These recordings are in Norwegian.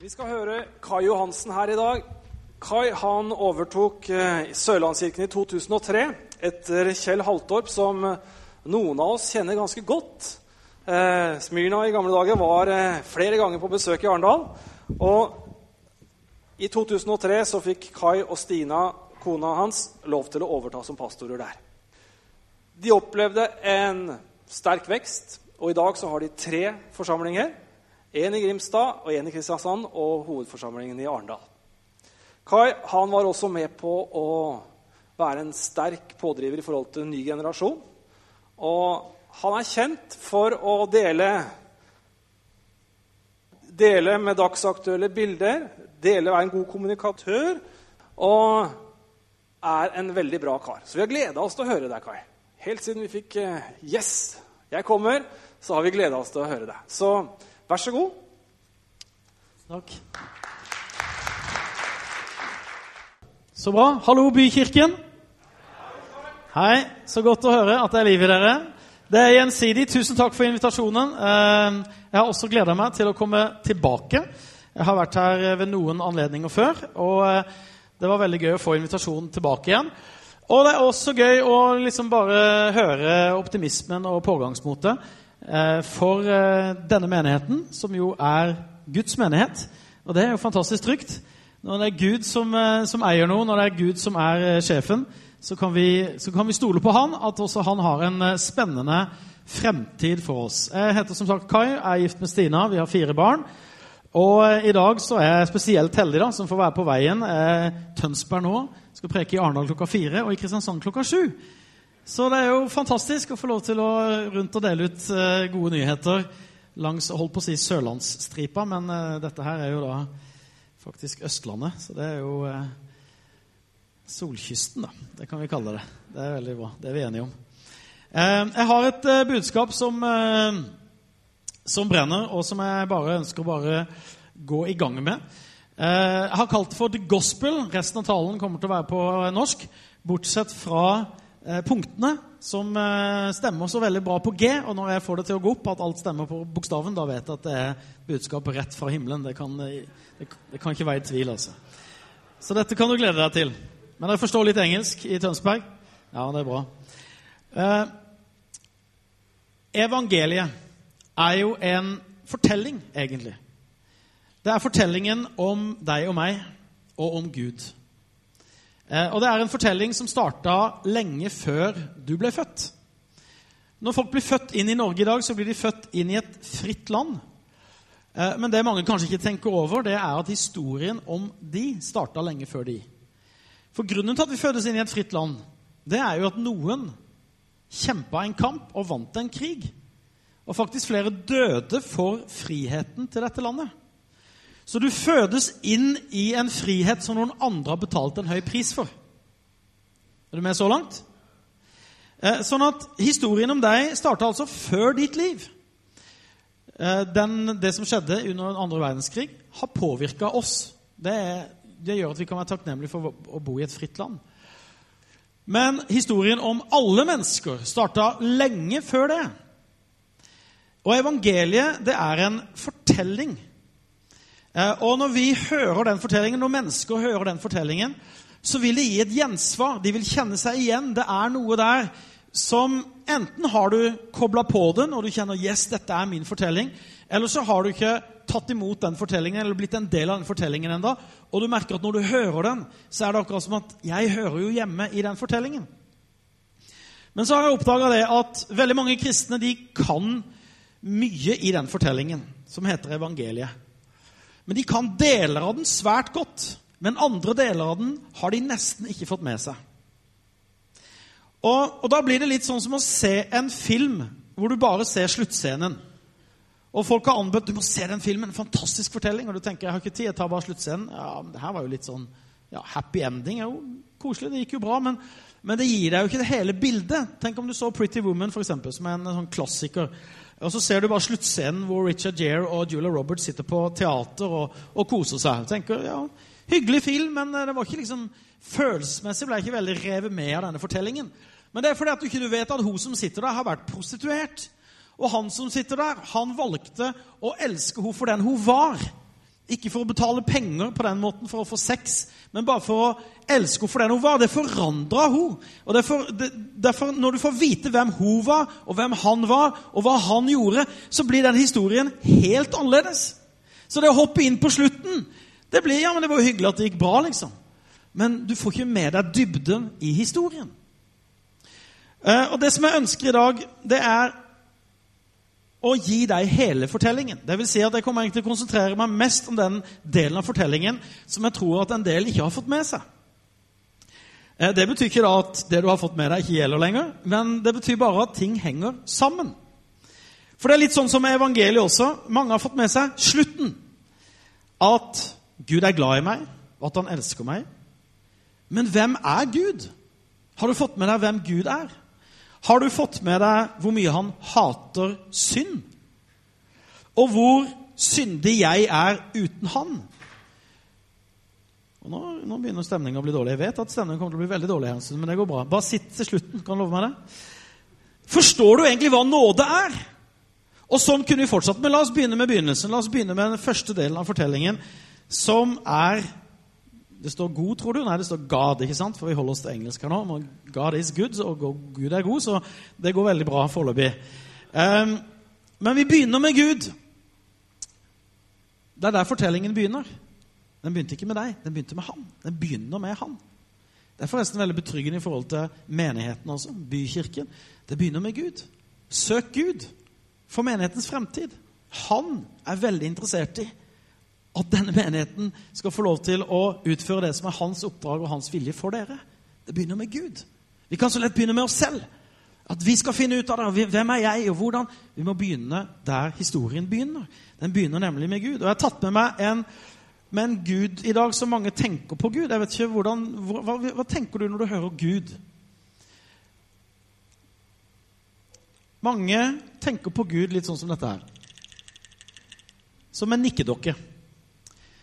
Vi skal høre Kai Johansen her i dag. Kai han overtok eh, Sørlandskirken i 2003 etter Kjell Haltorp, som eh, noen av oss kjenner ganske godt. Eh, Smyrna i gamle dager var flere ganger på besøk i Arendal. Og i 2003 så fikk Kai og Stina, kona hans, lov til å overta som pastorer der. De opplevde en sterk vekst, og i dag så har de tre forsamlinger. Én i Grimstad og én i Kristiansand og hovedforsamlingen i Arendal. Kai han var også med på å være en sterk pådriver i forhold til en ny generasjon. Og han er kjent for å dele, dele med dagsaktuelle bilder, dele være en god kommunikatør og er en veldig bra kar. Så vi har gleda oss til å høre deg, Kai. Helt siden vi fikk eh, 'Yes, jeg kommer', så har vi gleda oss til å høre deg. Så vær så god. Takk. Så bra. Hallo, Bykirken. Hei. Så godt å høre at det er liv i dere. Det er gjensidig. Tusen takk for invitasjonen. Eh, jeg har også gleda meg til å komme tilbake. Jeg har vært her ved noen anledninger før, og eh, det var veldig gøy å få invitasjonen tilbake igjen. Og det er også gøy å liksom bare høre optimismen og pågangsmotet for denne menigheten, som jo er Guds menighet. Og det er jo fantastisk trygt. Når det er Gud som, som eier noe, når det er Gud som er sjefen, så kan, vi, så kan vi stole på han, at også han har en spennende fremtid for oss. Jeg heter som sagt Kai, er gift med Stina, vi har fire barn. Og i dag så er jeg spesielt heldig da, som får være på veien. Er Tønsberg nå, skal preke i Arendal klokka fire og i Kristiansand klokka sju. Så det er jo fantastisk å få lov til å rundt og dele ut gode nyheter langs holdt på å si sørlandsstripa, men dette her er jo da faktisk Østlandet, så det er jo eh, solkysten, da. Det kan vi kalle det. Det er veldig bra. Det er vi enige om. Eh, jeg har et eh, budskap som, som brenner, og som jeg bare ønsker å bare gå i gang med. Jeg har kalt det for The Gospel. Resten av talen kommer til å være på norsk, bortsett fra punktene, som stemmer så veldig bra på G. Og når jeg får det til å gå opp, at alt stemmer på bokstaven, da vet jeg at det er budskap rett fra himmelen. Det kan, det, det kan ikke være i tvil, altså. Så dette kan du glede deg til. Men dere forstår litt engelsk i Tønsberg? Ja, det er bra. Eh, evangeliet er jo en fortelling, egentlig. Det er fortellingen om deg og meg, og om Gud. Eh, og det er en fortelling som starta lenge før du ble født. Når folk blir født inn i Norge i dag, så blir de født inn i et fritt land. Eh, men det mange kanskje ikke tenker over, det er at historien om de starta lenge før de. For grunnen til at vi fødes inn i et fritt land, det er jo at noen kjempa en kamp og vant en krig. Og faktisk flere døde for friheten til dette landet. Så du fødes inn i en frihet som noen andre har betalt en høy pris for. Er du med så langt? Sånn at historien om deg starta altså før ditt liv. Den, det som skjedde under den andre verdenskrig, har påvirka oss. Det, det, gjør at vi kan være takknemlige for å bo i et fritt land. Men historien om alle mennesker starta lenge før det. Og evangeliet, det er en fortelling. Og når vi hører den fortellingen, når mennesker hører den fortellingen, så vil det gi et gjensvar. De vil kjenne seg igjen. Det er noe der som enten har du kobla på den, og du kjenner yes, dette er min fortelling, eller så har du ikke tatt imot den fortellingen eller blitt en del av den fortellingen enda, og du merker at når du hører den, så er det akkurat som at jeg hører jo hjemme i den fortellingen. Men så har jeg oppdaga det at veldig mange kristne de kan mye i den fortellingen som heter evangeliet. Men de kan deler av den svært godt. Men andre deler av den har de nesten ikke fått med seg. Og, og, Da blir det litt sånn som å se en film hvor du bare ser sluttscenen. Og Folk har anbudt du må se den filmen, en fantastisk fortelling. Og du tenker jeg har ikke tid, jeg tar bare sluttscenen. Ja, men det her var jo litt sånn ja, happy ending. er Jo, koselig, det gikk jo bra, men, men, det gir deg jo ikke det hele bildet. Tenk om du så Pretty Woman, for eksempel, som er en, sånn klassiker. Og så ser du bare sluttscenen hvor Richard Gere og Julia Roberts sitter på teater og, og koser seg. tenker, ja, Hyggelig film, men det var ikke liksom, følelsesmessig ble jeg ikke veldig revet med av denne fortellingen. Men det er fordi at du ikke vet at hun som sitter der, har vært prostituert. Og han som sitter der, han valgte å elske henne for den hun var. Ikke for å betale penger på den måten for å få sex, men bare for å elske henne for den hun var. Det forandra hun. Og derfor, derfor, Når du får vite hvem hun var, og hvem han var, og hva han gjorde, så blir den historien helt annerledes. Så det å hoppe inn på slutten det blir, ja, men det var jo hyggelig at det gikk bra, liksom. Men du får ikke med deg dybden i historien. Eh, og Det som jeg ønsker i dag, det er å gi deg hele fortellingen. Det vil si at Jeg kommer til å konsentrere meg mest om den delen av fortellingen som jeg tror at en del ikke har fått med seg. Eh, det betyr ikke da at det du har fått med deg, ikke gjelder lenger, men det betyr bare at ting henger sammen. For det er litt sånn som med evangeliet også. Mange har fått med seg slutten. At Gud er glad i meg, og at han elsker meg. Men hvem er Gud? Har du fått med deg hvem Gud er? Har du fått med deg hvor mye han hater synd? Og hvor syndig jeg er uten han? Og nå, nå begynner stemninga å bli dårlig. Jeg vet at stemningen kommer til å bli veldig dårlig, men det går bra. Bare sitt til slutten. kan jeg love meg det. Forstår du egentlig hva nåde er? Og sånn kunne vi fortsatt. Men la oss begynne med begynnelsen. La oss begynne med den første delen av fortellingen, som er det står 'god', tror du? Nei, det står 'God', ikke sant? For vi holder oss til engelsk her nå. 'God is good', og Gud er god, så det går veldig bra foreløpig. Um, men vi begynner med Gud. Det er der fortellingen begynner. Den begynte ikke med deg, den begynte med han. Den begynner med han. Det er forresten veldig betryggende i forhold til menigheten også, bykirken. Det begynner med Gud. Søk Gud for menighetens fremtid. Han er veldig interessert i at denne menigheten skal få lov til å utføre det som er hans oppdrag og hans vilje for dere. Det begynner med Gud. Vi kan så lett begynne med oss selv. At vi skal finne ut av det. Hvem er jeg, og hvordan? Vi må begynne der historien begynner. Den begynner nemlig med Gud. Og Jeg har tatt med meg en, med en Gud i dag som mange tenker på Gud. Jeg vet ikke, hvordan, hva, hva tenker du når du hører Gud? Mange tenker på Gud litt sånn som dette her. Som en nikkedokke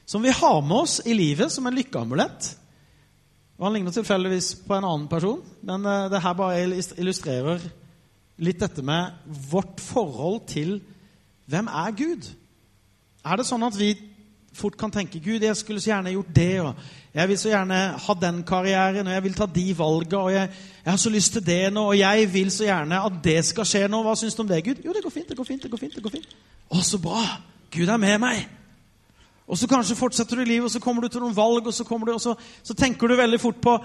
som vi har med oss i livet som en lykkeamulett. Han ligner tilfeldigvis på en annen person, men eh, det her bare illustrerer litt dette med vårt forhold til hvem er Gud? Er det sånn at vi fort kan tenke Gud, jeg skulle så gjerne gjort det, og jeg vil så gjerne ha den karrieren, og jeg vil ta de valgene, og jeg, jeg, har så lyst til det nå, og jeg vil så gjerne at det skal skje nå. Hva syns du om det, Gud? Jo, det går fint, det går fint, det går fint. det går fint. Å, så bra! Gud er med meg. Og så kanskje fortsetter du i livet, og så kommer du til noen valg, og så, du, og så, så tenker du veldig fort på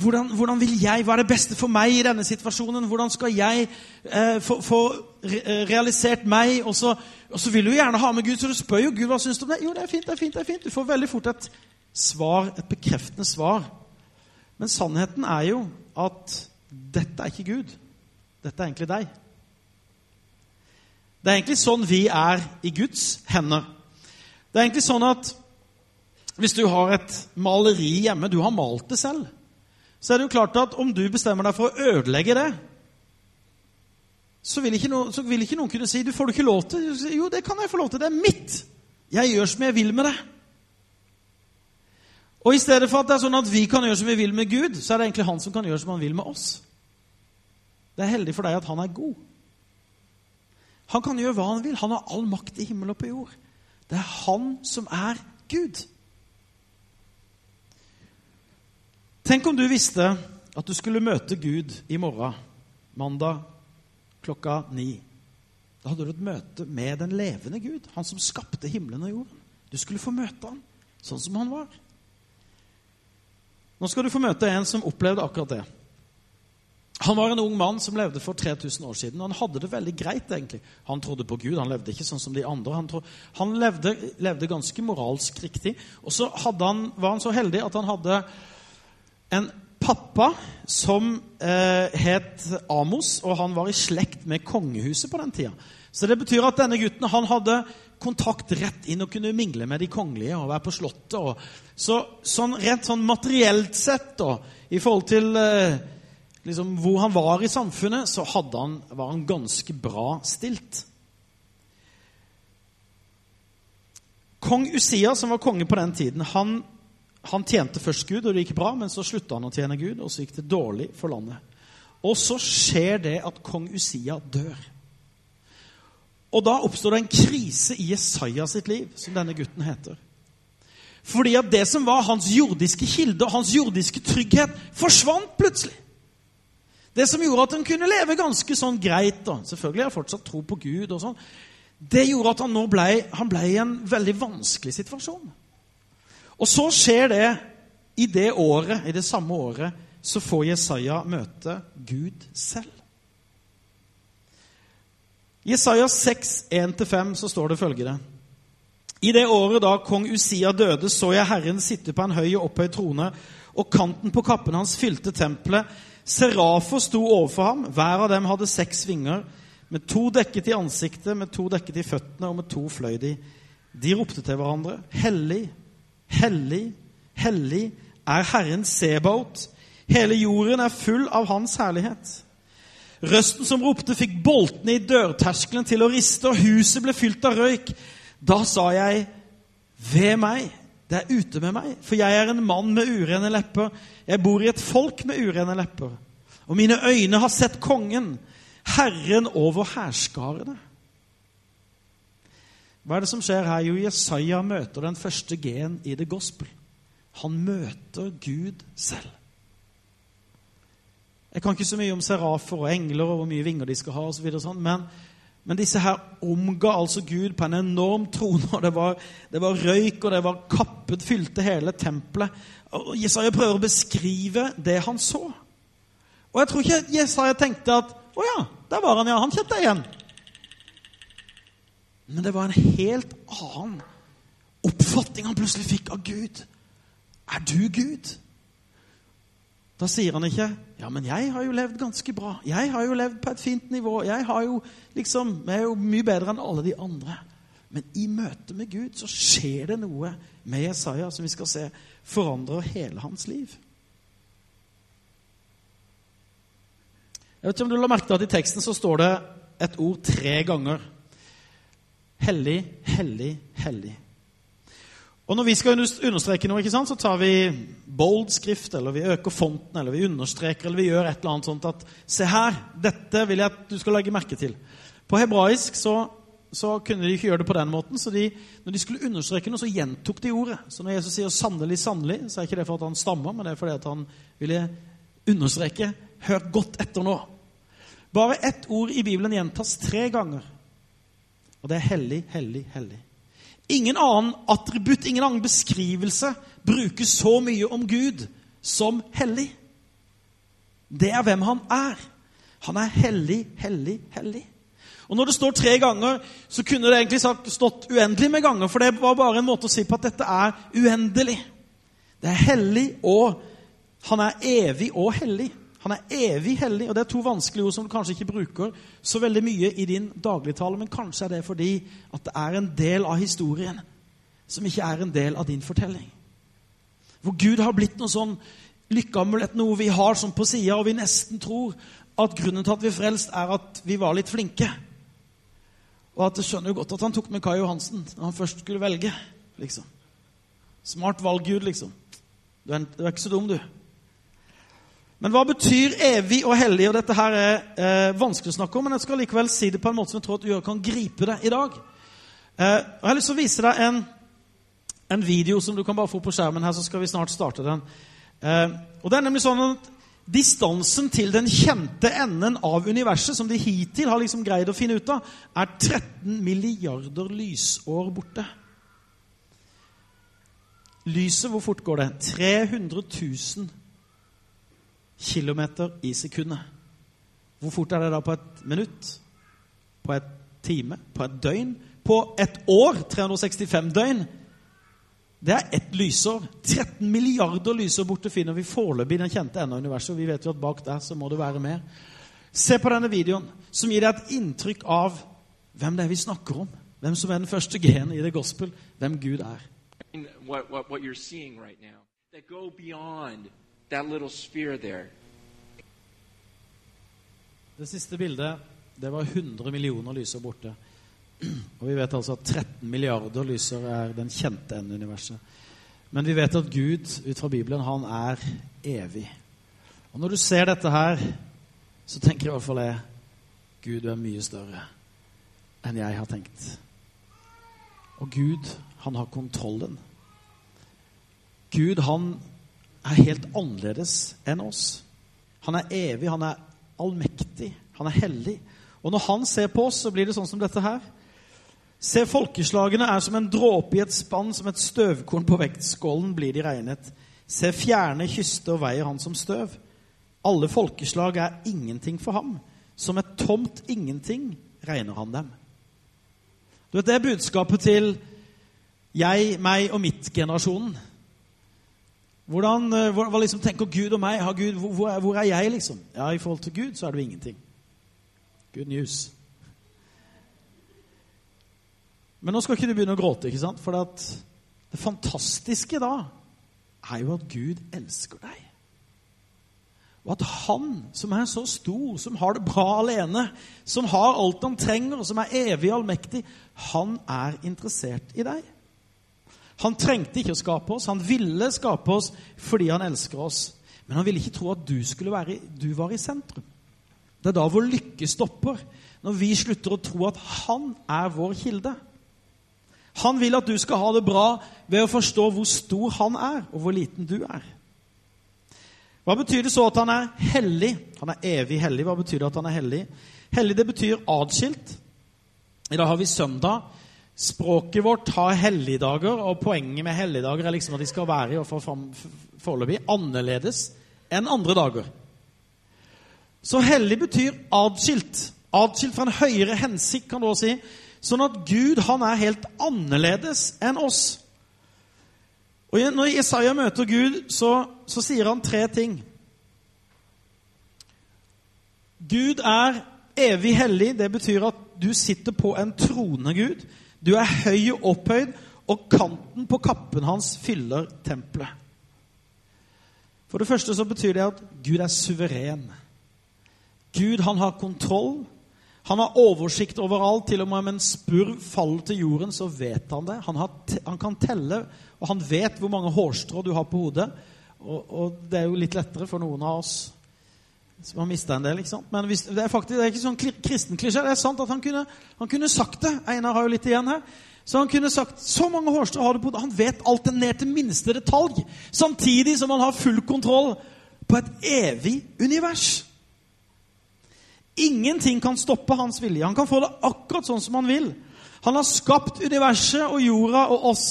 hvordan, hvordan, vil jeg, hva er det beste for meg i denne situasjonen? Hvordan skal jeg eh, få, få, eh, realisert meg? Og så, og så, vil du gjerne ha med Gud, så du spør jo Gud hva syns du om det. Jo, det er fint, det er fint. det er fint. Du får veldig fort et svar, et bekreftende svar. Men sannheten er jo at dette er ikke Gud. Dette er egentlig deg. Det er egentlig sånn vi er i Guds hender. Det er egentlig sånn at hvis du har et maleri hjemme, du har malt det selv, så er det jo klart at om du bestemmer deg for å ødelegge det, så vil ikke, noen, vil ikke noen kunne si du får du ikke lov til. Jo, det kan jeg få lov til. Det er mitt. Jeg gjør som jeg vil med det. Og i stedet for at det er sånn at vi kan gjøre som vi vil med Gud, så er det egentlig han som kan gjøre som han vil med oss. Det er heldig for deg at han er god. Han kan gjøre hva han vil. Han har all makt i himmel og på jord. Det er han som er Gud. Tenk om du visste at du skulle møte Gud i morgen, mandag klokka ni. Da hadde du et møte med den levende Gud, han som skapte himmelen og jorden. Du skulle få møte han sånn som han var. Nå skal du få møte en som opplevde akkurat det. Han var en ung mann som levde for 3000 år siden. og Han hadde det veldig greit. egentlig. Han trodde på Gud, han levde ikke sånn som de andre. Han, trodde, han levde, levde, ganske moralsk riktig. Og så han, var han så heldig at han hadde en pappa som eh, het Amos, og han var i slekt med kongehuset på den tida. Så det betyr at denne gutten han hadde kontakt rett inn og kunne mingle med de kongelige og være på Slottet. Og, så sånn, Rent sånn materielt sett da, i forhold til eh, liksom, hvor han var i samfunnet, så han, var han ganske bra stilt. Kong Usia, som var konge på den tiden, han, han tjente først Gud, og det gikk bra, men så slutta han å tjene Gud, og så gikk det dårlig for landet. Og så skjer det at kong Usia dør. Og da oppstår det en krise i Jesaja sitt liv, som denne gutten heter. Fordi at det som var hans jordiske kilde og hans jordiske trygghet, forsvant plutselig. Det som gjorde at han kunne leve ganske sånn greit da. Selvfølgelig har fortsatt tro på Gud, og sånn. det gjorde at han nå ble, han ble i en veldig vanskelig situasjon. Og så skjer det i det året, i det samme året, så får Jesaja møte Gud selv. Jesaja 6, 1-5 så står det følgende. I det året da kong Usia døde, så jeg Herren sitte på en høy og opphøyd trone, og kanten på kappen hans fylte tempelet. Serafer sto overfor ham. Hver av dem hadde seks vinger. Med to dekket i ansiktet, med to dekket i føttene, og med to fløy de. De ropte til hverandre. Hellig, hellig, hellig er Herren Sebaot. Hele jorden er full av Hans herlighet. Røsten som ropte, fikk boltene i dørterskelen til å riste, og huset ble fylt av røyk. Da sa jeg, ved meg, det er ute med meg, for jeg er en mann med urene lepper. Jeg bor i et folk med urene lepper. Og mine øyne har sett kongen, Herren over hærskarene. Hva er det som skjer her? Jo, Jesaja møter den første G-en i det gospel. Han møter Gud selv. Jeg kan ikke så mye om serafer og engler og hvor mye vinger de skal ha, og så videre, sånn, men, men, disse her omga altså Gud på en enorm trone. og det var, det var, røyk, og det var kappet, fylte hele tempelet. Og Jesaja prøver å beskrive det han så. Og jeg tror ikke Jesaja tenkte at Å ja, der var han, ja. Han kjente jeg igjen. Men det var en helt annen oppfatning han plutselig fikk av Gud. Er du Gud? Da sier han ikke 'Ja, men jeg har jo levd ganske bra. Jeg har jo levd på et fint nivå. Jeg har jo liksom, jeg er jo mye bedre enn alle de andre.' Men i møte med Gud så skjer det noe med Jesaja som vi skal se forandrer hele hans liv. Jeg vet ikke om du la merke til at I teksten så står det et ord tre ganger. Hellig, hellig, hellig. Og Når vi skal understreke noe, ikke sant, så tar vi bold skrift, eller vi øker fonten, eller vi understreker, eller vi gjør et eller annet sånt at Se her, dette vil jeg at du skal legge merke til. På hebraisk så, så kunne de ikke gjøre det på den måten, så de, når de skulle understreke noe, så gjentok de ordet. Så når Jesus sier 'sannelig, sannelig', så er ikke det for at han stammer, men det er fordi han ville understreke 'hør godt etter nå'. Bare ett ord i Bibelen gjentas tre ganger, og det er 'hellig, hellig, hellig'. Ingen annen attributt, ingen annen beskrivelse bruker så mye om Gud som hellig. Det er hvem han er. Han er hellig, hellig, hellig. Og Når det står tre ganger, så kunne det egentlig stått uendelig med ganger, for det var bare en måte å si på at dette er uendelig. Det er hellig, og han er evig og hellig. Han er evig hellig, og det er to vanskelige ord som du kanskje ikke bruker så veldig mye i din dagligtale, men kanskje er det fordi at det er en del av historien som ikke er en del av din fortelling. Hvor Gud har blitt noe sånn lykkeamulett, noe vi har som på sida, og vi nesten tror at grunnen til at vi er frelst, er at vi var litt flinke. Og at det skjønner jo godt at han tok med Kai Johansen når han først skulle velge. liksom. Smart valg, Gud, liksom. Du er, du er ikke så dum, du. Men hva betyr evig og hellig? Og Dette her er eh, vanskelig å snakke om, men jeg skal likevel si det på en måte som jeg tror at du kan gripe det i dag. Eh, og Jeg har lyst til å vise deg en, en, video som du kan bare få på skjermen her, så skal vi snart starte den. Eh, og det er nemlig sånn at Distansen til den kjente enden av universet, som de hittil har liksom greid å finne ut av, er 13 milliarder lysår borte. Lyset, hvor fort går det? 300 000 km i sekundet. Hvor fort er det da på et minutt? På et time? På et døgn? På et år? 365 døgn? Det er ett lysår. 13 milliarder lysår borte finner vi foreløpig den kjente enden av universet. Vi vet jo at bak der så må det være mer. Se på denne videoen, som gir deg et inntrykk av hvem det er vi snakker om. Hvem som er den første genen i det gospel. Hvem Gud er. What, what, what that little sphere there. Det siste bildet det var 100 millioner lyser borte. Og vi vet altså at 13 milliarder lyser er den kjente enden universet. Men vi vet at Gud ut fra Bibelen, han er evig. Og når du ser dette her, så tenker i hvert fall jeg Gud er mye større enn jeg har tenkt. Og Gud, han har kontrollen. Gud han er helt annerledes enn oss. Han er evig, han er allmektig, han er hellig. Og når han ser på oss, så blir det sånn som dette her. Se, folkeslagene er som en dråpe i et spann, som et støvkorn på vektskålen blir de regnet. Se, fjerne kyster veier han som støv. Alle folkeslag er ingenting for ham. Som et tomt ingenting regner han dem. Du vet, Det er budskapet til jeg, meg og mitt-generasjonen. Hvordan, eh, hva, liksom tenker Gud om meg? Gud, hvor, hvor, er, jeg, liksom? Ja, I forhold til Gud så er du ingenting. Good news. Men nå skal ikke du begynne å gråte, ikke sant? For det fantastiske da er jo at Gud elsker deg. Og at han som er så stor, som har det bra alene, som har alt han trenger, og som er evig allmektig, han er interessert i deg. Han trengte ikke å skape oss, han ville skape oss fordi han elsker oss. Men han ville ikke tro at du, være, du var i sentrum. Det er da vår lykke stopper. Når vi slutter å tro at han er vår kilde. Han vil at du skal ha det bra ved å forstå hvor stor han er, og hvor liten du er. Hva betyr det så at han er hellig? Han er evig hellig. Hva betyr det at han er hellig? Hellig det betyr atskilt. I dag har vi søndag. Språket vårt har helligdager, og poenget med helligdager er liksom at de skal være i foreløpig annerledes enn andre dager. Så hellig betyr adskilt. Adskilt fra en høyere hensikt, kan du også si. Sånn at Gud han er helt annerledes enn oss. Og Når Jesaja møter Gud, så, så sier han tre ting. Gud er evig hellig. Det betyr at du sitter på en trone, Gud. Du er høy og opphøyd, og kanten på kappen hans fyller tempelet. For det første så betyr det at Gud er suveren. Gud han har kontroll. Han har oversikt over alt. Til og med om en spurv faller til jorden, så vet han det. Han, har, han, kan telle, og han vet hvor mange hårstrå du har på hodet. Og, og, det er jo litt lettere for noen av oss som man mista en del. ikke sant? Men hvis, det er faktisk det er ikke sånn kristen klisjé. Det er sant at han kunne, han kunne sagt det. Einar har jo litt igjen her. Så han kunne sagt så mange hårstrå har du på. Han vet alt det ned til minste detalj. Samtidig som han har full kontroll på et evig univers. Ingenting kan stoppe hans vilje. Han kan få det akkurat sånn som han vil. Han har skapt universet og jorda og oss,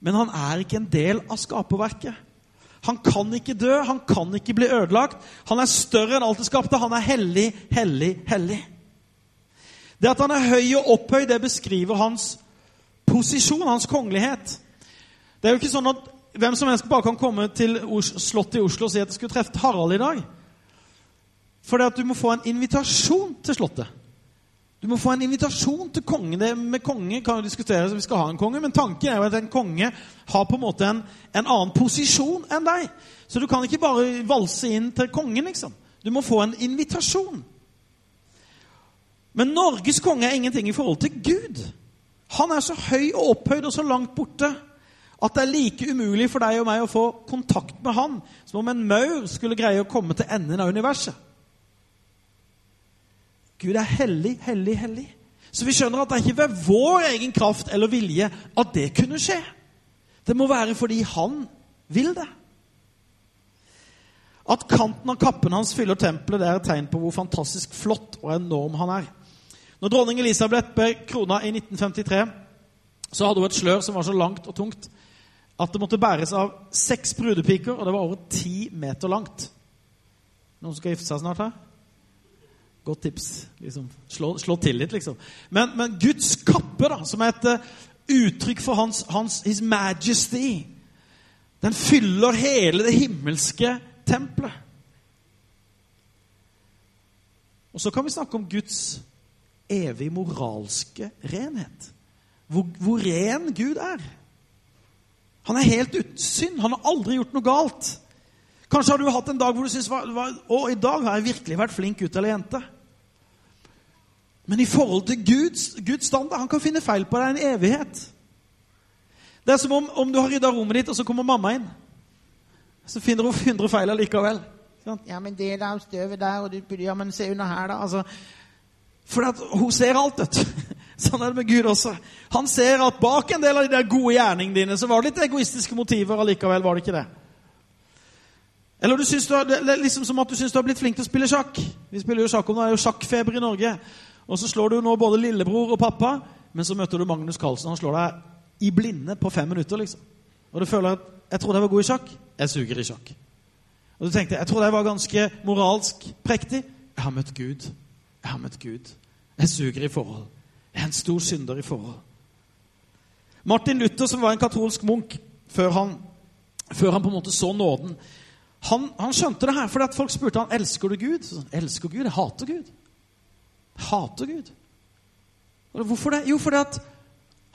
men han er ikke en del av skaperverket. Han kan ikke dø, han kan ikke bli ødelagt. Han er større enn alt det skapte. Han er hellig, hellig, hellig. Det at han er høy og opphøyd, det beskriver hans posisjon, hans kongelighet. Det er jo ikke sånn at hvem som helst bare kan komme til Slottet i Oslo og si at jeg skulle treffe Harald i dag. For det at du må få en invitasjon til Slottet. Du må få en invitasjon til kongen. Det med konge kan jo diskuteres om vi skal ha en konge, men tanken er jo at en konge har på en måte en, en, annen posisjon enn deg. Så du kan ikke bare valse inn til kongen, liksom. Du må få en invitasjon. Men Norges konge er ingenting i forhold til Gud. Han er så høy og opphøyd og så langt borte at det er like umulig for deg og meg å få kontakt med han som om en maur skulle greie å komme til enden av universet. Gud er hellig, hellig, hellig. Så vi skjønner at det er ikke ved vår egen kraft eller vilje at det kunne skje. Det må være fordi han vil det. At kanten av kappen hans fyller tempelet, det er et tegn på hvor fantastisk flott og enorm han er. Når dronning Elisabeth ble krona i 1953, så hadde hun et slør som var så langt og tungt at det måtte bæres av seks brudepiker, og det var over ti meter langt. Noen som skal gifte seg snart her? Godt tips. Liksom. Slå, slå, til liksom. Men, men, Guds kappe, da, som er et uh, uttrykk for hans, hans, His Majesty, den fyller hele det himmelske tempelet. Og så kan vi snakke om Guds evig moralske renhet. Hvor, hvor ren Gud er. Han er helt uten synd. Han har aldri gjort noe galt. Kanskje har du hatt en dag hvor du syns Å, i dag har jeg virkelig vært flink gutt eller jente. Men i forhold til Guds, Guds standard Han kan finne feil på deg en evighet. Det er som om, om du har rydda rommet ditt, og så kommer mamma inn. Så finner hun 100 feil allikevel. Sånn, ja, men det der støvet der, og du, ja, men se under her, da. Altså, for at hun ser alt, vet du. Sånn er det med Gud også. Han ser at bak en del av de der gode gjerningene dine, så var det litt egoistiske motiver allikevel. var det ikke det? Eller du syns du har, det er liksom som at du syns du har blitt flink til å spille sjakk. Vi spiller jo sjakk om det er jo sjakkfeber i Norge. Og så slår du nå både lillebror og pappa, men så møter du Magnus Carlsen. Han slår deg i blinde på fem minutter, liksom. Og du føler at 'Jeg trodde jeg var god i sjakk. Jeg suger i sjakk'. Og du tenkte 'Jeg trodde jeg var ganske moralsk prektig. Jeg har møtt Gud. Jeg har møtt Gud. Jeg suger i forhold. Jeg er en stor synder i forhold. Martin Luther, som var en katolsk munk før han, før han på en måte så nåden, han, han skjønte det her fordi at folk spurte han, elsker du Gud. Så, elsker Gud? Jeg hater Gud. Jeg hater Gud. Hvorfor det? Jo, fordi at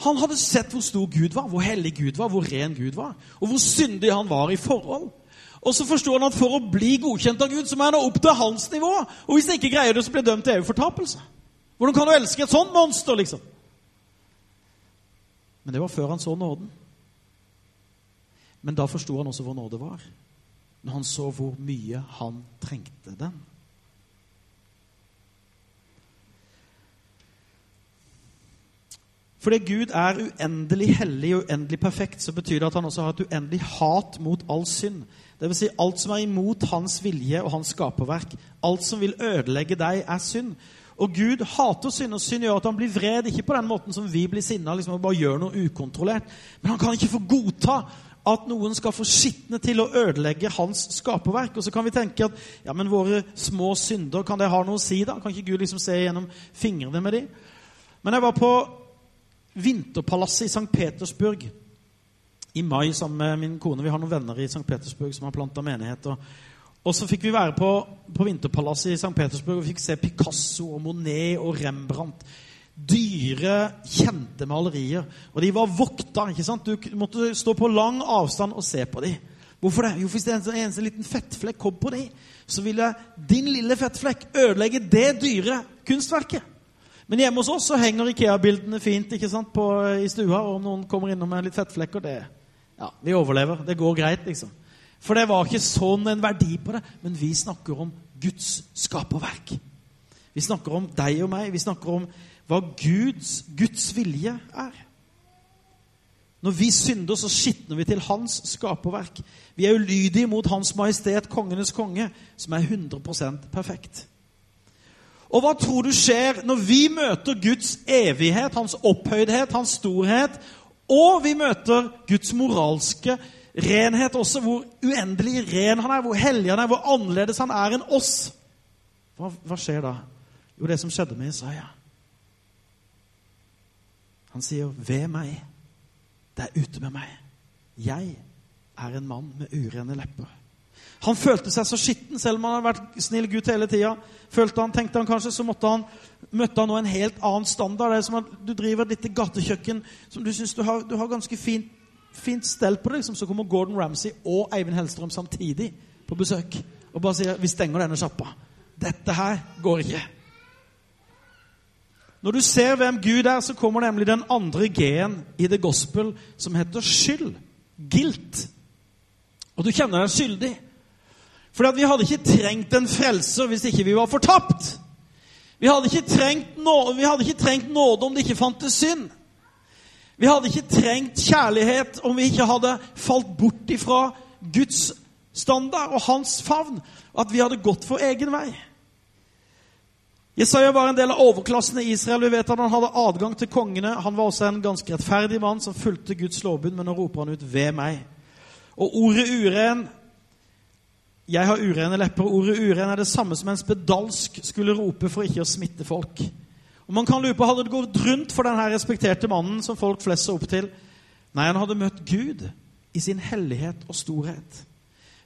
han hadde sett hvor stor Gud var, hvor hellig Gud var, hvor ren Gud var, og hvor syndig han var i forhold. Og så forsto han at for å bli godkjent av Gud, så må han opp til hans nivå. Og hvis han ikke greier det, så blir han dømt til evig fortapelse. Hvordan kan du elske et sånt monster, liksom? Men det var før han så nåden. Men da forsto han også hvor nåde var. Når han så hvor mye han trengte den. Fordi Gud er uendelig hellig og uendelig perfekt, så betyr det at han også har et uendelig hat mot all synd. Dvs. Si alt som er imot hans vilje og hans skaperverk. Alt som vil ødelegge deg, er synd. Og Gud hater synd, og synd gjør at han blir vred. Ikke på den måten som vi blir sinna liksom, og bare gjør noe ukontrollert. Men han kan ikke få godta at noen skal få skitne til å ødelegge hans skaperverk. Og så kan vi tenke at ja, men våre små synder, kan det ha noe å si, da? Kan ikke Gud liksom se gjennom fingrene med dem? Men jeg var på Vinterpalasset i St. Petersburg i mai sammen med min kone. Vi har noen venner i St. Petersburg som har planta menighet. Og, så fikk vi være på, på Vinterpalasset i St. Petersburg og fikk se Picasso og Monet og Rembrandt. Dyre, kjente malerier. Og de var vokta. ikke sant? Du måtte stå på lang avstand og se på dem. Hvorfor det? Jo, Hvis det er en eneste liten fettflekk kom på dem, så ville din lille fettflekk ødelegge det dyre kunstverket. Men hjemme hos oss så henger Ikea-bildene fint ikke sant, på, i stua. Og om noen kommer innom med litt fettflekker, det Ja, vi overlever. Det går greit, liksom. For det var ikke sånn en verdi på det. Men vi snakker om Guds skaperverk. Vi snakker om deg og meg. Vi snakker om hva Guds, Guds vilje er. Når vi synder, så skitner vi til Hans skaperverk. Vi er ulydige mot Hans Majestet, kongenes konge, som er 100% perfekt. Og hva tror du skjer når vi møter Guds evighet, hans opphøydhet, hans storhet, og vi møter Guds moralske renhet også, hvor uendelig ren han er, hvor hellig han er, hvor annerledes han er enn oss? Hva, hva skjer da? Jo, det som skjedde med Isaiah. Han sier, 'Ved meg, det er ute med meg. Jeg er en mann med urene lepper.' Han følte seg så skitten, selv om han hadde vært snill gutt hele tida. Følte han, tenkte han kanskje, så måtte han, møtte han nå en helt annen standard. Det er som at du driver et lite gatekjøkken som du syns du, du, har ganske fint, fint stell på det. Liksom. Så kommer Gordon Ramsay og Eivind Hellstrøm samtidig på besøk og bare sier 'Vi stenger denne sjappa'. Dette her går ikke. Når du ser hvem Gud er, så kommer nemlig den andre G-en i the gospel, som heter skyld. Guilt. Og du kjenner deg skyldig. For vi hadde ikke trengt en frelser hvis ikke vi var fortapt. Vi hadde ikke trengt, nåde, hadde ikke trengt nåde om det ikke fantes synd. Vi hadde ikke trengt kjærlighet om vi ikke hadde falt bort ifra Guds standard og hans favn. At vi hadde gått for egen vei. Jesaja var en del av overklassen i Israel. Vi vet at Han hadde adgang til kongene. Han var også en ganske rettferdig mann som fulgte Guds lovbud, men nå roper han ut 'ved meg'. Og ordet uren 'Jeg har urene lepper'. Ordet 'uren' er det samme som en spedalsk skulle rope for ikke å smitte folk. Og man kan lure på, Hadde det gått rundt for denne respekterte mannen som folk flest så opp til? Nei, han hadde møtt Gud i sin hellighet og storhet.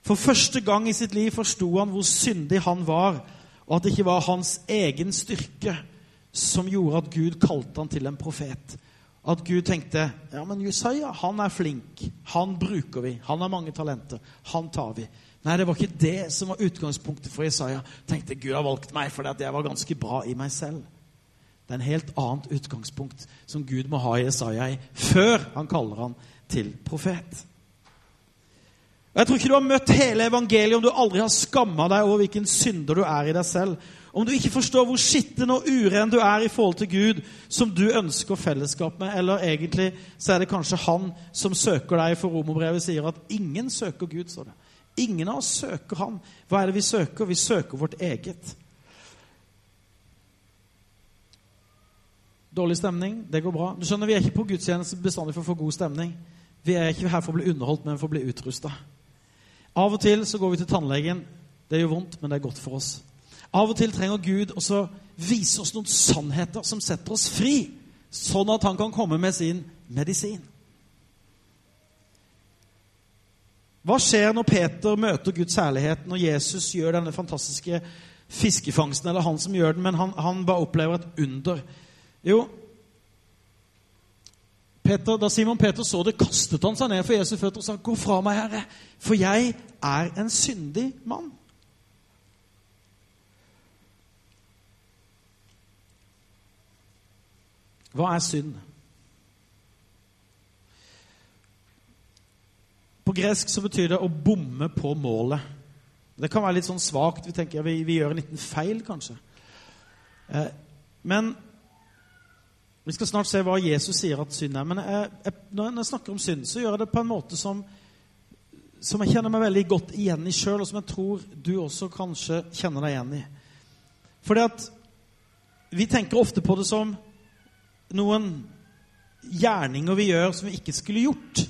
For første gang i sitt liv forsto han hvor syndig han var, og at det ikke var hans egen styrke som gjorde at Gud kalte han til en profet. At Gud tenkte ja, men Jesaja han er flink, han bruker vi, han har mange talenter, han tar vi. Nei, det var ikke det som var utgangspunktet for Jesaja. Tenkte Gud har valgt meg fordi at jeg var ganske bra i meg selv. Det er en helt annet utgangspunkt som Gud må ha Jesaja i før han kaller han til profet. Jeg tror ikke du har møtt hele evangeliet om du aldri har skamma deg over hvilken synder du er i deg selv. om du ikke forstår hvor skitten og uren du er i forhold til Gud, som du ønsker fellesskap med, eller egentlig så er det kanskje han som søker deg, for romerbrevet sier at ingen søker Gud, står det. Ingen av oss søker han. Hva er det vi søker? Vi søker vårt eget. Dårlig stemning, det går bra. Du skjønner, Vi er ikke på gudstjeneste bestandig for å få god stemning. Vi er ikke her for å bli underholdt, men for å bli utrusta. Av og til så går vi til tannlegen. Det gjør vondt, men det er godt for oss. Av og til trenger Gud også vise oss noen sannheter som setter oss fri, sånn at han kan komme med sin medisin. Hva skjer når Peter møter Guds herlighet, når Jesus gjør denne fantastiske fiskefangsten? Eller han som gjør den, men han, han bare opplever et under. Jo, Peter, da Simon Peter så det, kastet han seg ned for Jesu føtter og sa, 'Gå fra meg, Herre, for jeg er en syndig mann.' Hva er synd? På gresk så betyr det å bomme på målet. Det kan være litt sånn svakt. Vi tenker vi, vi gjør en liten feil, kanskje. Eh, men vi skal snart se hva Jesus sier at synd er. Men jeg, jeg, når jeg snakker om synd, så gjør jeg det på en måte som, som jeg kjenner meg veldig godt igjen i sjøl, og som jeg tror du også kanskje kjenner deg igjen i. Fordi at vi tenker ofte på det som noen gjerninger vi gjør som vi ikke skulle gjort.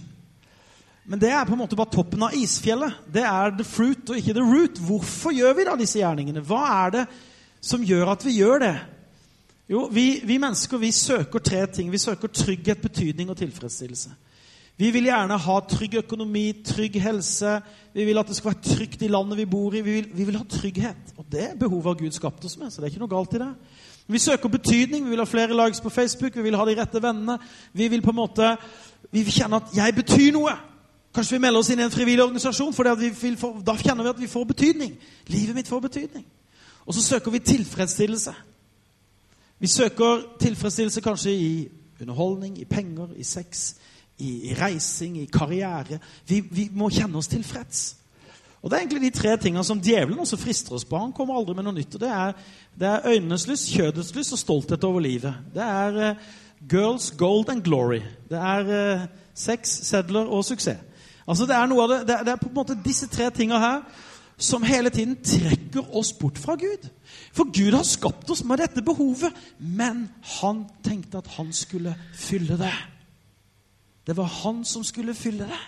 Men det er på en måte bare toppen av isfjellet. Det er the fruit og ikke the root. Hvorfor gjør vi da disse gjerningene? Hva er det som gjør at vi gjør det? Jo, vi, vi mennesker vi søker tre ting. Vi søker trygghet, betydning og tilfredsstillelse. Vi vil gjerne ha trygg økonomi, trygg helse. Vi vil at det skal være trygt i landet vi bor i. Vi vil, vi vil ha trygghet. Og det er behovet Gud skapte oss med. så det er ikke noe galt i det. Vi søker betydning. Vi vil ha flere likes på Facebook, vi vil ha de rette vennene. Vi vil på en måte, vi vil kjenne at 'jeg betyr noe'. Kanskje vi melder oss inn i en frivillig organisasjon, for da kjenner vi at vi får betydning. Livet mitt får betydning. Og så søker vi tilfredsstillelse. Vi søker tilfredsstillelse kanskje i underholdning, i penger, i sex, i, i reising, i karriere. Vi, vi må kjenne oss tilfreds. Og Det er egentlig de tre tingene som djevelen også frister oss på. Han kommer aldri med noe nytt. og Det er, det er øynenes lyst, kjødets lyst og stolthet over livet. Det er uh, girls, gold and glory. Det er uh, sex, sedler og suksess. Altså Det er noe av det, det det er på en måte disse tre tingene her som hele tiden trekker oss bort fra Gud. For Gud har skapt oss med dette behovet, men han tenkte at han skulle fylle det. Det var han som skulle fylle det.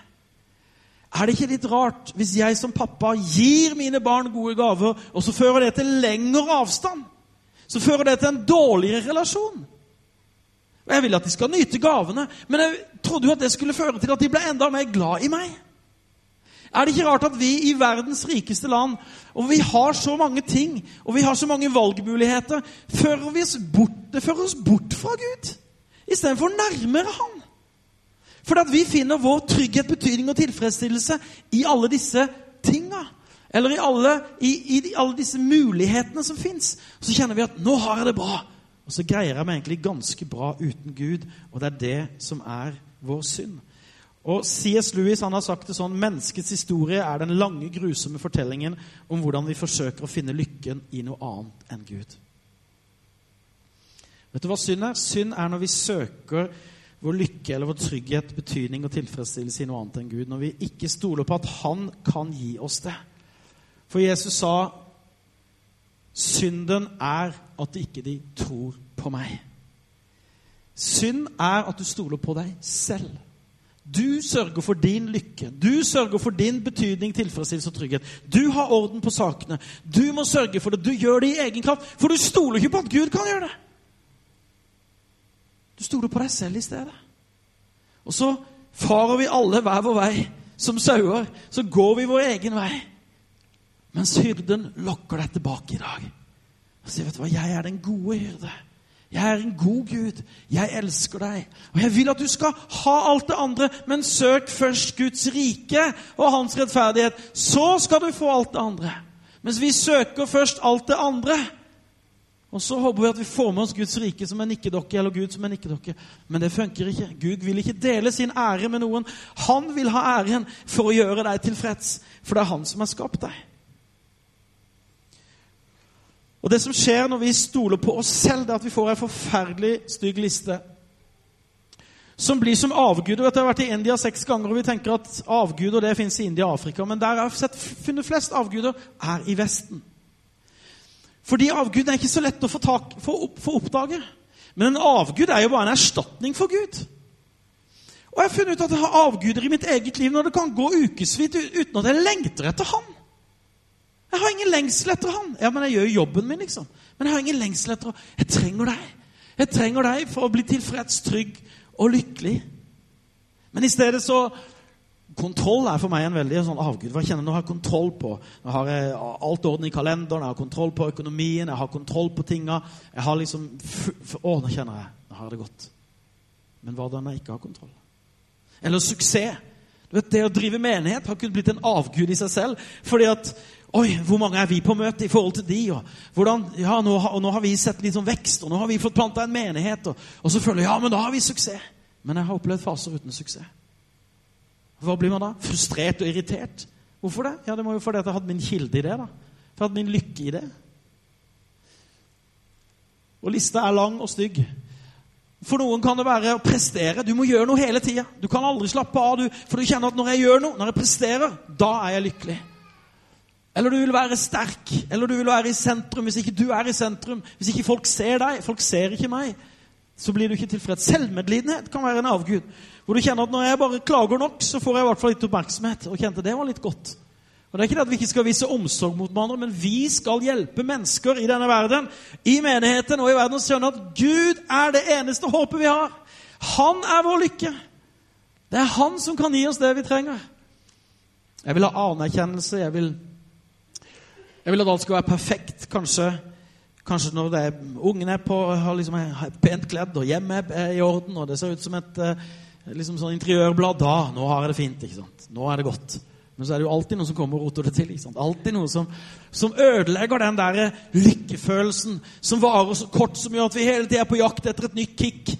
Er det ikke litt rart hvis jeg som pappa gir mine barn gode gaver, og så fører det til lengre avstand? Så fører det til en dårligere relasjon. Og Jeg vil at de skal nyte gavene, men jeg trodde jo at det skulle føre til at de ble enda mer glad i meg. Er det ikke rart at vi i verdens rikeste land, og vi har så mange ting, og vi har så mange valgmuligheter, fører vi oss bort, det fører oss bort fra Gud istedenfor nærmere Han? Fordi at vi finner vår trygghet, betydning og tilfredsstillelse i alle disse tinga. Eller i alle, i, i alle disse mulighetene som fins. Så kjenner vi at 'nå har jeg det bra'. Og så greier jeg meg egentlig ganske bra uten Gud. Og det er det som er vår synd. Og C.S. Lewis han har sagt det sånn menneskets historie er den lange, grusomme fortellingen om hvordan vi forsøker å finne lykken i noe annet enn Gud. Vet du hva synd er? Synd er når vi søker vår lykke eller vår trygghet, betydning og tilfredsstillelse i noe annet enn Gud. Når vi ikke stoler på at Han kan gi oss det. For Jesus sa synden er at ikke de tror på meg. Synd er at du stoler på deg selv. Du sørger for din lykke. Du sørger for din betydning, tilfredsstillelse og trygghet. Du har orden på sakene. Du må sørge for det. Du gjør det i egen kraft, for du stoler ikke på at Gud kan gjøre det. Du stoler på deg selv i stedet. Og så farer vi alle hver vår vei som sauer. Så går vi vår egen vei. Mens hyrden lokker deg tilbake i dag. Og sier, vet du hva, 'Jeg er den gode hyrde'. Jeg er en god Gud. Jeg elsker deg. Og jeg vil at du skal ha alt det andre, men søk først Guds rike og hans rettferdighet. Så skal du få alt det andre. Mens vi søker først alt det andre, og så håper vi at vi får med oss Guds rike som en nikkedokke, eller Gud som en nikkedokke. Men det funker ikke. Gud vil ikke dele sin ære med noen. Han vil ha æren for å gjøre deg tilfreds, for det er han som har skapt deg. Og det som skjer når vi stoler på oss selv, det er at vi får en forferdelig stygg liste. Som blir som avguder. Jeg har vært i India seks ganger, og vi tenker at avguder det fins i India og Afrika. Men der jeg har sett, funnet flest avguder, er i Vesten. Fordi avgud er ikke så lett å få, tak, få, opp, få oppdage. Men en avgud er jo bare en erstatning for Gud. Og jeg har funnet ut at jeg har avguder i mitt eget liv når det kan gå ukevis uten at jeg lengter etter Han. Jeg har ingen lengsel etter han. Ja, men jeg gjør jo jobben min, liksom. Men jeg har ingen lengsel etter han. Jeg trenger deg. Jeg trenger deg for å bli tilfreds, trygg og lykkelig. Men i stedet så Kontroll er for meg en veldig sånn avgud. Hva kjenner Nå har kontroll på Nå har jeg alt orden i kalenderen, jeg har kontroll på økonomien, jeg har kontroll på tinga. Jeg har liksom Å, nå kjenner jeg Nå har jeg det godt. Men hva da jeg ikke har kontroll? Eller suksess. Du vet, Det å drive menighet har kunnet blitt en avgud i seg selv. fordi at Oi, hvor mange er vi på møte i forhold til de? Og hvordan, ja, nå, har, nå har vi sett litt sånn vekst, og nå har vi fått planta en menighet. Og, og så føler jeg ja, men da har vi suksess. Men jeg har opplevd faser uten suksess. Hva blir man da? Frustrert og irritert. Hvorfor det? Ja, Det må jo fordi at jeg hadde min kilde i det. da. For jeg hadde min lykke i det. Og lista er lang og stygg. For noen kan det være å prestere. Du må gjøre noe hele tida. Du kan aldri slappe av, du, for du kjenner at når jeg gjør noe, når jeg presterer, da er jeg lykkelig. Eller du vil være sterk, eller du vil være i sentrum. Hvis ikke du er i sentrum, hvis ikke folk ser deg Folk ser ikke meg. Så blir du ikke tilfreds. Selvmedlidenhet kan være en avgud. Hvor du kjenner at når jeg bare klager nok, så får jeg i hvert fall litt oppmerksomhet. Og kjente det var litt godt. Og Det er ikke det at vi ikke skal vise omsorg mot hverandre, men vi skal hjelpe mennesker i denne verden, i menigheten og i verden, å skjønne at Gud er det eneste håpet vi har. Han er vår lykke. Det er Han som kan gi oss det vi trenger. Jeg vil ha anerkjennelse. jeg vil jeg vil at alt skal være perfekt. Kanskje, kanskje når er, ungene er på, har liksom, er pent kledd, og hjemmet er i orden, og det ser ut som et eh, liksom sånn interiørblad. Da nå har jeg det fint. ikke sant? Nå er det godt. Men så er det jo alltid noe som kommer og roter det til. ikke sant? Alltid noe som, som ødelegger den der lykkefølelsen som varer så kort, som gjør at vi hele tida er på jakt etter et nytt kick.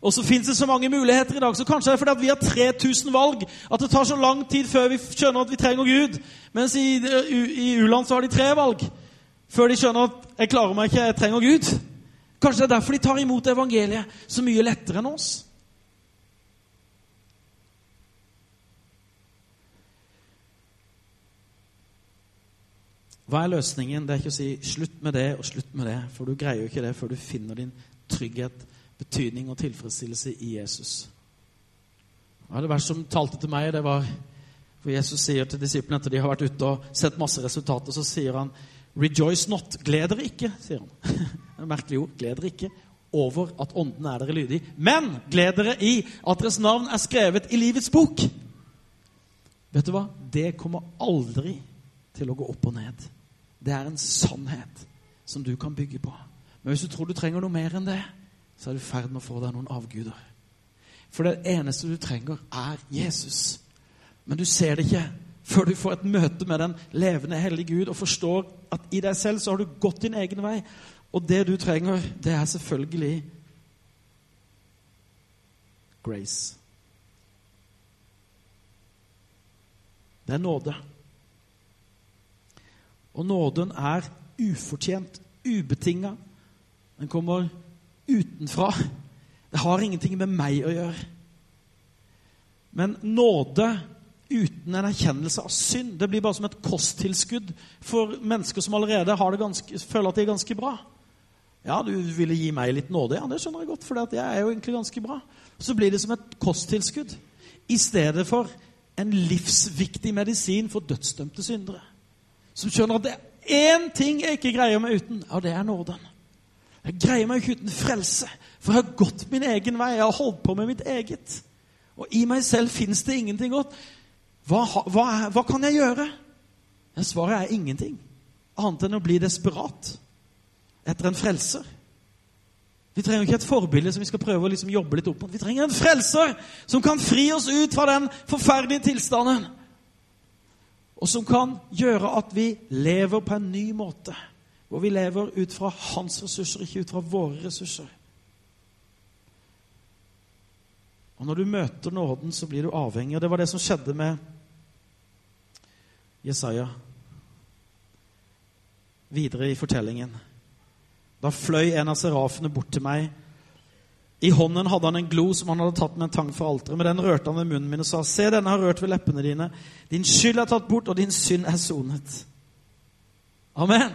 Og så fins det så mange muligheter i dag, så kanskje det er fordi at vi har 3000 valg at det tar så lang tid før vi skjønner at vi trenger Gud. Mens i, i u-land så har de tre valg før de skjønner at 'jeg klarer meg ikke, jeg trenger Gud'. Kanskje det er derfor de tar imot evangeliet så mye lettere enn oss. Hva er løsningen? Det er ikke å si 'slutt med det' og 'slutt med det', for du greier jo ikke det før du finner din trygghet betydning og tilfredsstillelse i Jesus. Ja, det vers som talte til meg, det var for Jesus sier til disiplene etter de har vært ute og sett masse resultater, så sier han Rejoice not. Gled dere ikke, sier han. Det er merkelig ord. Gled dere ikke over at ånden er dere lydig. Men gled dere i at deres navn er skrevet i livets bok. Vet du hva? Det kommer aldri til å gå opp og ned. Det er en sannhet som du kan bygge på. Men hvis du tror du trenger noe mer enn det, så er du i ferd med å få deg noen avguder. For det eneste du trenger, er Jesus. Men du ser det ikke før du får et møte med den levende, hellige Gud og forstår at i deg selv så har du gått din egen vei. Og det du trenger, det er selvfølgelig grace. Det er nåde. Og nåden er ufortjent, ubetinga. Den kommer utenfra. Det har ingenting med meg å gjøre. Men nåde uten en erkjennelse av synd det blir bare som et kosttilskudd for mennesker som allerede ganske, føler at de er ganske bra. Ja, du ville gi meg litt nåde. Ja, det skjønner jeg godt, for jeg er jo egentlig ganske bra. Så blir det som et kosttilskudd i stedet for en livsviktig medisin for dødsdømte syndere. Som skjønner at det er én ting jeg ikke greier meg uten, og det er nåden. Jeg greier meg ikke uten frelse, for jeg har gått min egen vei. Jeg har holdt på med mitt eget. Og i meg selv fins det ingenting godt. Hva, hva, hva, kan jeg gjøre? Svaret er ingenting. Annet enn å bli desperat etter en frelser. Vi trenger ikke et forbilde som vi skal prøve å liksom jobbe litt opp mot. Vi trenger en frelser som kan fri oss ut fra den forferdelige tilstanden. Og som kan gjøre at vi lever på en ny måte. Hvor vi lever ut fra hans ressurser, ikke ut fra våre ressurser. Og Når du møter nåden, så blir du avhengig. Og Det var det som skjedde med Jesaja videre i fortellingen. Da fløy en av serafene bort til meg. I hånden hadde han en glo som han hadde tatt med en tang fra alteret. Med den rørte han ved munnen min og sa, Se, denne har rørt ved leppene dine. Din skyld er tatt bort, og din synd er sonet. Amen.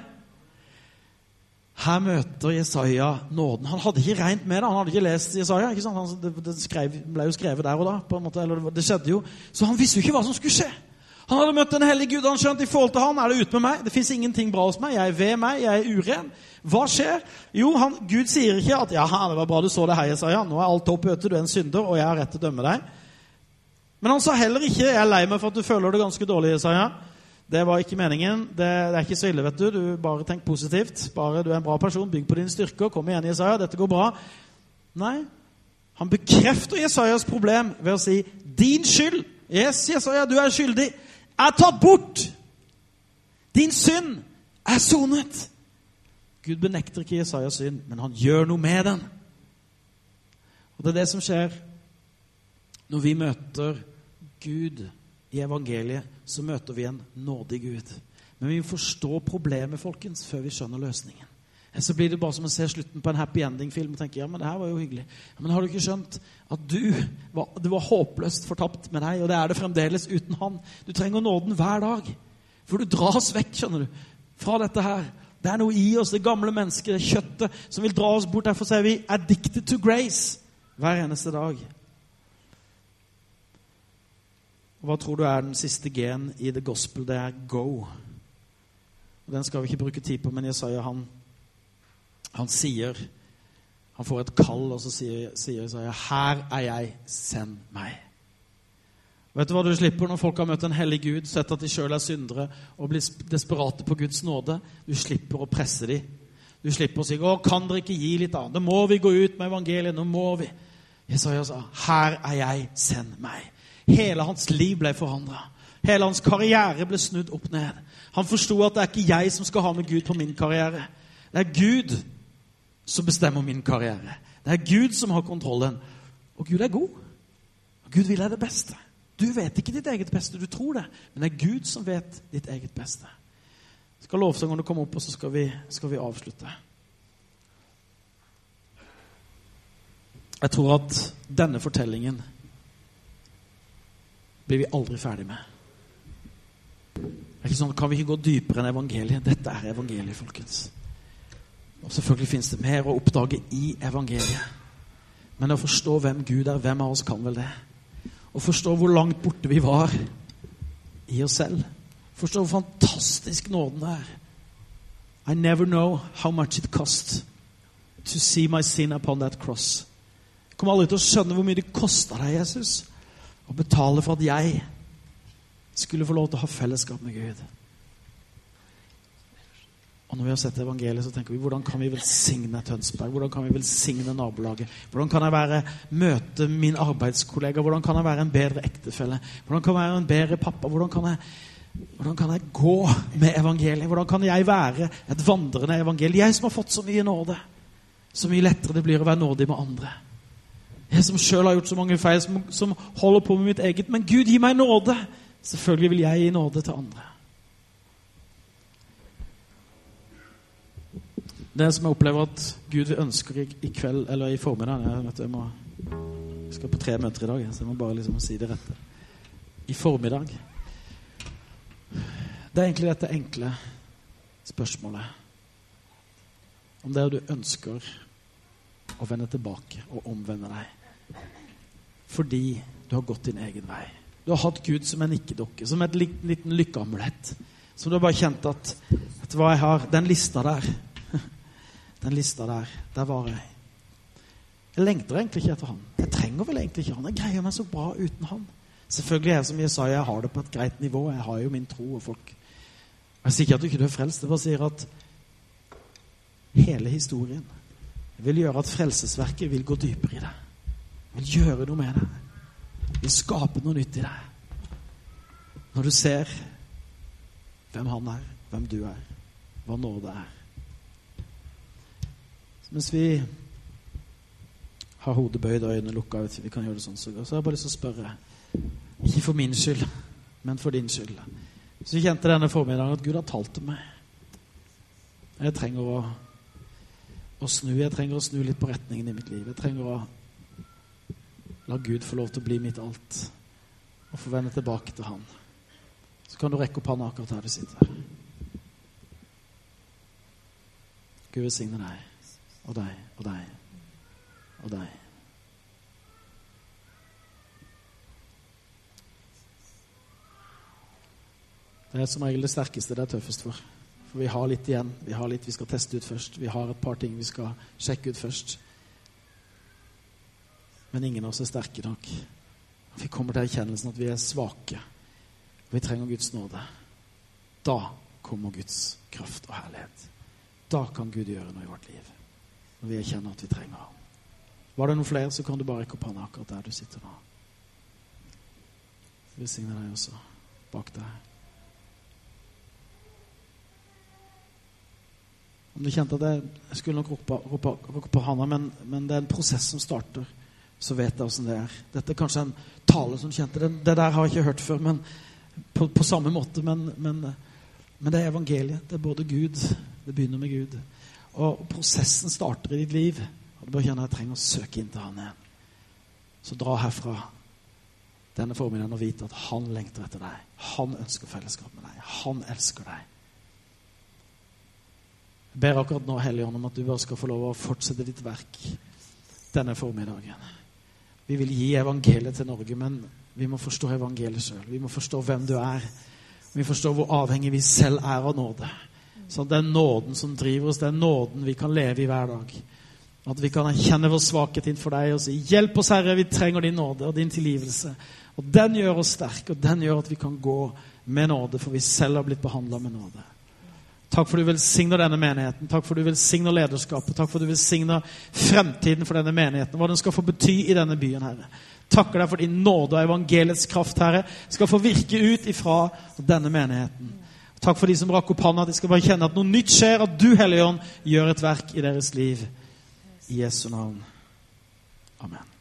Her møter Jesaja nåden. Han hadde ikke regnet med det. Han hadde ikke lest Jesaja. ikke sant? Han, det, det skrev, ble jo skrevet der og da. på en måte, eller det skjedde jo. Så han visste jo ikke hva som skulle skje. Han hadde møtt en hellig Gud. Han skjønte i forhold til han er det ute med meg. Det fins ingenting bra hos meg. Jeg er ved meg. Jeg er uren. Hva skjer? Jo, han, Gud sier ikke at ja, det var bra du så det her, Jesaja. Nå er alt topp, vet du. Du er en synder, og jeg har rett til å dømme deg. Men han sa heller ikke jeg er lei meg for at du føler det ganske dårlig, Jesaja. Det var ikke meningen. Det, det, er ikke så ille, vet du. Du Bare tenk positivt. Bare Du er en bra person. Bygg på dine styrker. Kom igjen, Jesaja. Dette går bra. Nei. Han bekrefter Jesajas problem ved å si 'din skyld'. Yes, Jesaja, du er skyldig er tatt bort. Din synd er sonet. Gud benekter ikke Jesajas synd, men han gjør noe med den. Og Det er det som skjer når vi møter Gud i evangeliet. Så møter vi en nådig Gud. Men vi må forstå problemet folkens, før vi skjønner løsningen. Så blir det bare som å se slutten på en happy ending-film og tenke ja, men det her var jo hyggelig. Ja, men har du ikke skjønt at du var, det var håpløst fortapt med deg, og det er det fremdeles uten han? Du trenger nåden hver dag. For du dras vekk, skjønner du, fra dette her. Det er noe i oss, det gamle mennesket, det kjøttet, som vil dra oss bort. Derfor sier vi 'addicted to grace' hver eneste dag. Hva tror du er den siste gen i the gospel? Det er 'go'. Og Den skal vi ikke bruke tid på, men Jesaja han han sier Han får et kall, og så sier, sier Jesaja, 'Her er jeg, send meg'. Vet du hva du slipper når folk har møtt en hellig Gud, sett at de sjøl er syndere, og blir desperate på Guds nåde? Du slipper å presse dem. Du slipper å si 'Å, kan dere ikke gi litt annet? Nå må vi gå ut med evangeliet. Nå må vi.' Jesaja sa, 'Her er jeg, send meg'. Hele hans liv ble forandra. Hele hans karriere ble snudd opp ned. Han forsto at det er ikke jeg som skal ha med Gud på min karriere. Det er Gud som bestemmer min karriere. Det er Gud som har kontrollen. Og Gud er god. Og Gud vil deg det beste. Du vet ikke ditt eget beste, du tror det, men det er Gud som vet ditt eget beste. Skal lovsangerne komme opp, og så skal vi, skal vi avslutte. Jeg tror at denne fortellingen blir vi aldri ferdig med. Det er ikke sånn, Kan vi ikke gå dypere enn evangeliet? Dette er evangeliet, folkens. Og selvfølgelig fins det mer å oppdage i evangeliet. Men å forstå hvem Gud er, hvem av oss kan vel det? Å forstå hvor langt borte vi var i oss selv. Forstå hvor fantastisk nåden er. I never know how much it cost to see my sin upon that cross. Jeg kommer aldri til å skjønne hvor mye det kosta deg, Jesus, å betale for at jeg skulle få lov til å ha fellesskap med Gud. Og når vi har sett evangeliet, så tenker vi hvordan kan vi velsigne Tønsberg? Hvordan kan vi velsigne nabolaget? Hvordan kan jeg være, møte min arbeidskollega? Hvordan kan jeg være en bedre ektefelle? Hvordan kan jeg være en bedre pappa? Hvordan kan jeg, hvordan kan jeg gå med evangeliet? Hvordan kan jeg være et vandrende evangelium? Jeg som har fått så mye nåde. Så mye lettere det blir å være nådig med andre. Jeg som sjøl har gjort så mange feil, som, som holder på med mitt eget. Men Gud, gi meg nåde! Selvfølgelig vil jeg gi nåde til andre. Det som jeg opplever at Gud ønsker i, i kveld eller i formiddag Jeg, vet, jeg, må, jeg skal på tre møter i dag, så jeg må bare liksom si det rette. I formiddag Det er egentlig dette enkle spørsmålet. Om det du ønsker å vende tilbake og omvende deg fordi du har gått din egen vei. Du har hatt Gud som en nikkedokke, som et liten lykkeamulett. Som du har bare kjent at vet du hva jeg har, Den lista der den lista der, der var jeg. Jeg lengter egentlig ikke etter han. Jeg trenger vel egentlig ikke han. Jeg greier meg så bra uten han. Selvfølgelig er jeg som Jesaja, jeg har det på et greit nivå. Jeg har jo min tro og folk Jeg sier ikke at du ikke er frelst. Jeg bare sier at hele historien vil gjøre at frelsesverket vil gå dypere i deg. Vil gjøre noe med deg. Vil skape noe nytt i deg. Når du ser hvem han er, hvem du er, hva nåde er. Så Mens vi har hodet bøyd og øynene lukka, vi kan gjøre det sånn, så har jeg bare lyst til å spørre Ikke for min skyld, men for din skyld. Så jeg kjente denne formiddagen at Gud har talt til meg. Jeg trenger å å snu. Jeg trenger å snu litt på retningen i mitt liv. Jeg trenger å la Gud få lov til å bli mitt alt og få vende tilbake til Han. Så kan du rekke opp hånda akkurat her du sitter. Gud velsigne deg og deg og deg og deg. Det er som regel det sterkeste det er tøffest for. For vi har litt igjen. Vi har litt vi skal teste ut først. Vi har et par ting vi skal sjekke ut først. Men ingen av oss er sterke nok. Vi kommer til erkjennelsen at vi er svake. Og vi trenger Guds nåde. Da kommer Guds kraft og herlighet. Da kan Gud gjøre noe i vårt liv. Når vi erkjenner at vi trenger ham. Var det noen flere, så kan du bare rekke opp hånda akkurat der du sitter nå. Velsigne deg også bak deg. Om du kjente at jeg, skulle nok rope, rope, rope på handa, men, men, det er en prosess som starter, så vet jeg åssen det er. Dette er kanskje en tale som kjente det. Det der har jeg ikke hørt før, men på, på samme måte. Men, men, men, det er evangeliet. Det er både Gud Det begynner med Gud. Og prosessen starter i ditt liv. Og du bare kjenner at jeg trenger å søke inn til Han igjen. Så dra herfra denne formiddagen og vite at Han lengter etter deg. Han ønsker fellesskap med deg. Han elsker deg. Ber akkurat nå, Hellige Ånd, om at du bare skal få lov å fortsette ditt verk denne formiddagen. Vi vil gi evangeliet til Norge, men vi må forstå evangeliet sjøl. Vi må forstå hvem du er. Vi forstår hvor avhengig vi selv er av nåde. Så er nåden som driver oss, er nåden vi kan leve i hver dag. At vi kan erkjenne vår svakhet innenfor deg og si 'Hjelp oss, Herre, vi trenger din nåde og din tilgivelse'. Og Den gjør oss sterke, og den gjør at vi kan gå med nåde, for vi selv har blitt behandla med nåde. Takk for du velsigner denne menigheten. Takk for du velsigner lederskapet. Takk for du velsigner fremtiden for denne menigheten. Hva den skal få bety i denne byen, Herre. Takker deg for din nåde og evangeliets kraft, Herre, skal få virke ut ifra denne menigheten. Takk for de som rakk opp hånda, at de skal bare kjenne at noe nytt skjer, at du, Hellige gjør et verk i deres liv. I Jesu navn. Amen.